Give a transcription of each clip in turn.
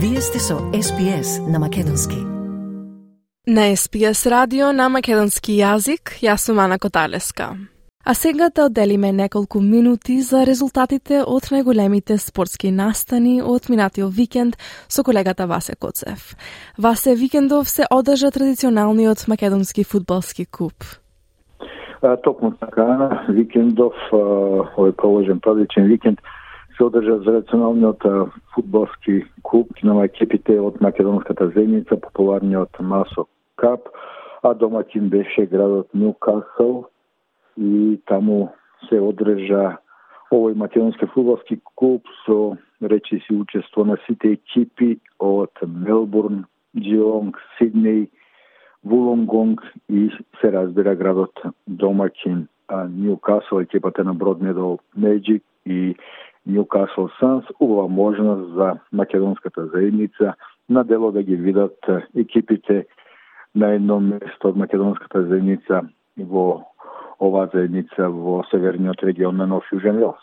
Вие сте со SPS на Македонски. На SPS радио на македонски јазик, јас сум Ана Коталеска. А сега да одделиме неколку минути за резултатите од најголемите спортски настани од минатиот викенд со колегата Васе Коцев. Васе викендов се одржа традиционалниот македонски фудбалски куп. Токму така, викендов, овој положен празничен викенд, се одржа за националниот фудбалски клуб на екипите од македонската земјица, популарниот Масо Кап, а домаќин беше градот Ньюкасл, и таму се одржа овој македонски фудбалски клуб со речи си учество на сите екипи од Мелбурн, Джилонг, Сиднеј, Вулонгонг и се разбира градот домаќин Ньюкасл, екипата на Бродмедол Меджик и Ньюкасл Санс, убава можност за македонската заедница на дело да ги видат екипите на едно место од македонската заедница во оваа заедница во северниот регион на Нов Јужен Велс.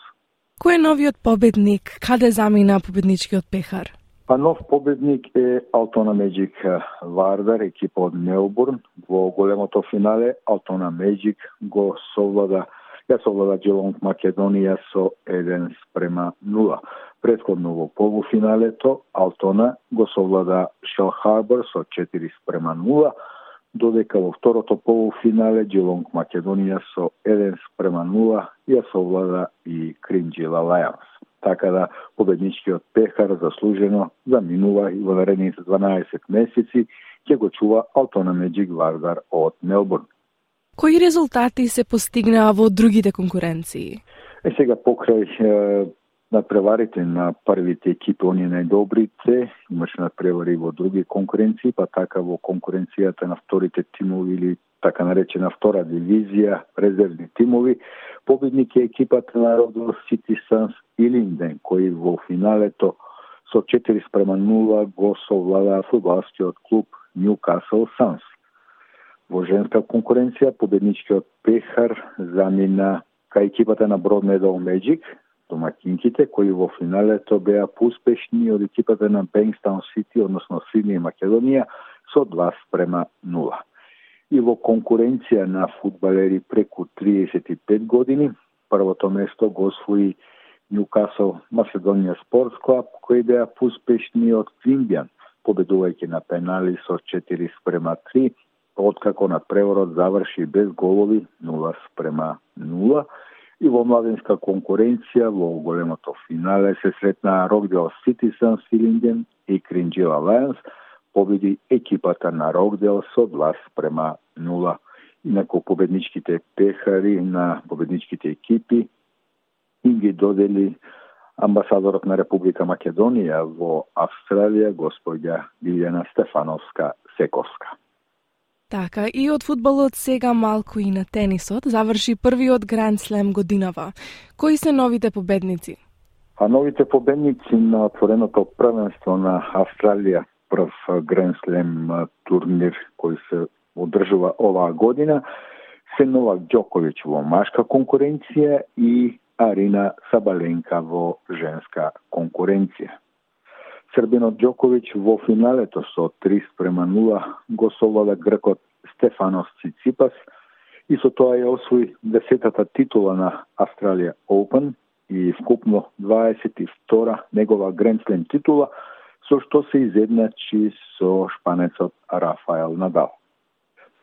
Кој е новиот победник? Каде замина победничкиот пехар? Па нов победник е Алтона Меджик Вардар, екипа од Мелбурн. Во големото финале Алтона Меджик го совлада ја совлада Джелонг Македонија со 1 спрема 0. Предходно во полуфиналето Алтона го совлада Шел Харбор со 4 спрема 0 додека во второто полуфинале Джелонг Македонија со 1 спрема 0 ја совлада и Кринджила Лајанс. Така да победничкиот пехар заслужено заминува и во наредните 12 месеци ќе го чува Алтона Меджик Вардар од Мелбурн. Кои резултати се постигнаа во другите конкуренции? Е сега покрај надпреварите на првите екипи, оние најдобрите, имаше надпревари во други конкуренции, па така во конкуренцијата на вторите тимови или така наречена втора дивизија, резервни тимови, победник е екипата на Родо Сити Санс Илинден, кој во финалето со 4 спрема 0 го совладаа фудбалскиот клуб Ньюкасл Санс. Во женска конкуренција победничкиот пехар замина кај екипата на Брод Medal Magic, домакинките, кои во финалето беа успешни од екипата на Бенкстаун Сити, односно Сидни и Македонија, со 2 спрема 0. И во конкуренција на фудбалери преку 35 години, првото место го освои Ньюкасл Македонија Спортс Клаб, кои беа успешни од Квимбјан, победувајќи на пенали со 4 спрема 3, откако на преворот заврши без голови 0 спрема 0 и во младенска конкуренција во големото финале се сретна Рокдел сан Силиндриен и Кринджила Лајонс, победи екипата на Рокдел со 2 спрема 0. Инако победничките пехари на победничките екипи им ги додели амбасадорот на Република Македонија во Австралија, господја Билјана Стефановска Сековска. Така, и од фудбалот сега малку и на тенисот заврши првиот Гранд Слем годинава. Кои се новите победници? А новите победници на отвореното првенство на Австралија, прв Гранд Слем турнир кој се одржува оваа година, се Новак Ѓоковиќ во машка конкуренција и Арина Сабаленка во женска конкуренција. Србинот Ѓоковиќ во финалето со 3 спрема 0 го совлада гркот Стефанос Циципас и со тоа ја освои десетата титула на Австралија Open и вкупно 22 негова Гренслем титула, со што се изедначи со шпанецот Рафаел Надал.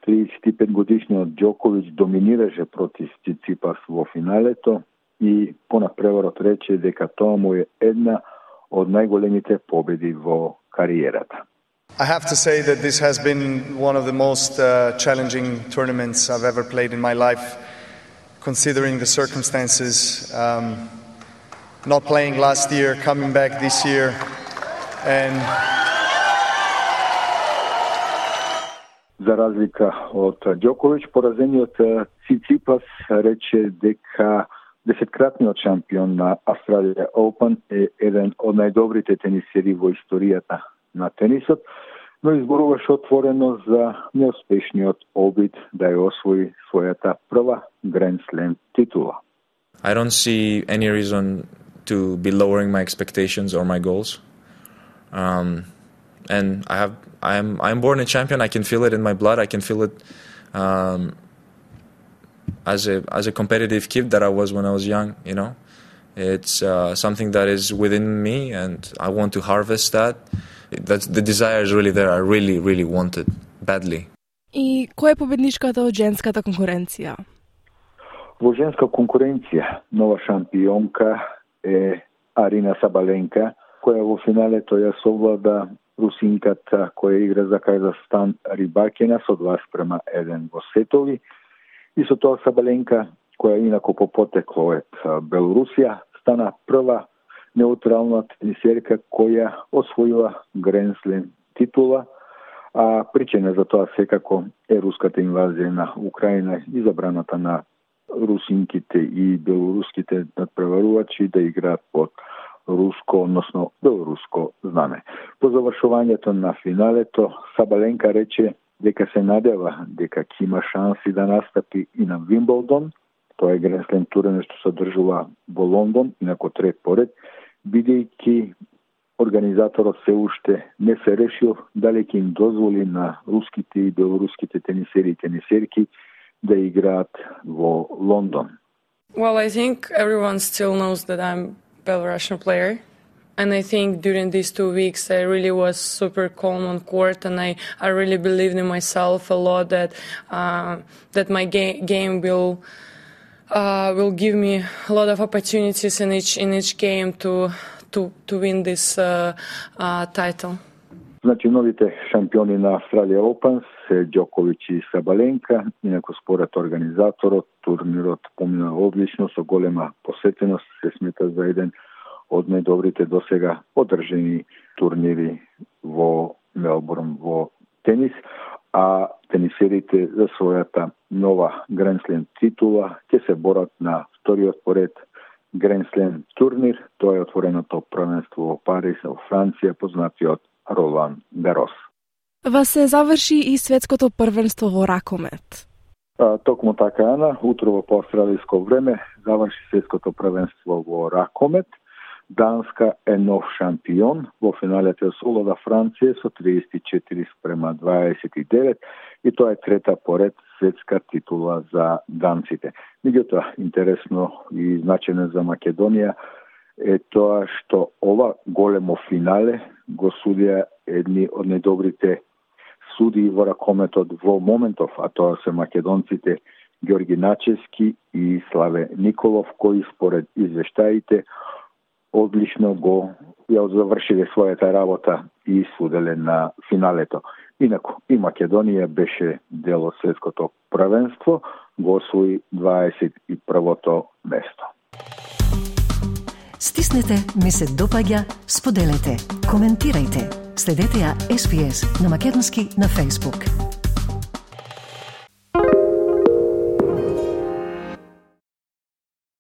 35 годишниот Ѓоковиќ доминираше против Циципас во финалето и понапреварот рече дека тоа му е една од најголемите победи во кариерата. I have to say that this has been one of the most uh, challenging tournaments I've ever played in my life, considering the circumstances. Um, not playing last year, coming back this year, and За разлика од Ѓоковиќ, поразениот Циципас рече дека Десеткратниот шампион на Австралија Open е еден од најдобрите тенисери во историјата на тенисот, но изборуваше отворено за неуспешниот обид да ја освои својата прва Grand Slam титула. I don't see any reason to be lowering my expectations or my goals. Um, and I have I'm I'm born a champion. I can feel it in my blood. I can feel it um, as a as a competitive kid that I was when I was young. You know, it's uh, something that is within me, and I want to harvest that. That's the desire is really there. I really really want it badly. И која е победничката од женската конкуренција? Во женска конкуренција нова шампионка е Арина Сабаленка, која во финалето ја совлада русинката која игра за Казахстан Рибакина со 2 спрема 1 во сетови. И со тоа Сабаленка, која инако по потекло е Белорусија, стана прва неутрална тенисерка која освоила Гренслен титула а причина за тоа секако е руската инвазија на Украина и забраната на русинките и белоруските надпреварувачи да играат под руско, односно белоруско знаме. По завршувањето на финалето, Сабаленка рече дека се надева дека ќе има шанси да настапи и на Вимболдон, тоа е Гренслен турен што се одржува во Лондон, инако трет поред, бидејќи организаторот се уште не се решил дали ќе им дозволи на руските и белоруските тенисери и тенисерки да играат во Лондон. Well, I think everyone still knows that I'm Belarusian player. And I think during these two weeks, I really was super calm on court, and I, I really believed in myself a lot that uh, that my ga- game will uh, will give me a lot of opportunities in each in each game to to to win this uh, uh, title. Значи, новите шампиони на Австралија Open се Ѓоковиќ и Сабаленка, инако според организаторот, турнирот помина одлично со голема посетеност, се смета за еден од најдобрите досега одржени турнири во Мелбурн во тенис, а тенисерите за својата нова Гренслен титула ќе се борат на вториот поред Гренслен турнир, тоа е отвореното првенство во Париз, во Франција, познатиот Ролан Гарос. Ва се заврши и светското првенство во ракомет. А, токму така, Ана, утрово по австралиско време заврши светското првенство во ракомет. Данска е нов шампион. Во финалето солода Франција со 34 спрема 29 и тоа е трета поред светска титула за данците. Меѓутоа, интересно и значено за Македонија е тоа што ова големо финале го судија едни од најдобрите суди во ракометот во моментов, а тоа се македонците Георги Начески и Славе Николов, кои според извештаите одлично го ја завршиле својата работа и суделе на финалето. Инако, и Македонија беше дел од светското првенство, го освои 21-то место. Стиснете, ми се допаѓа, споделете, коментирајте. Следете ја SPS на Македонски на Facebook.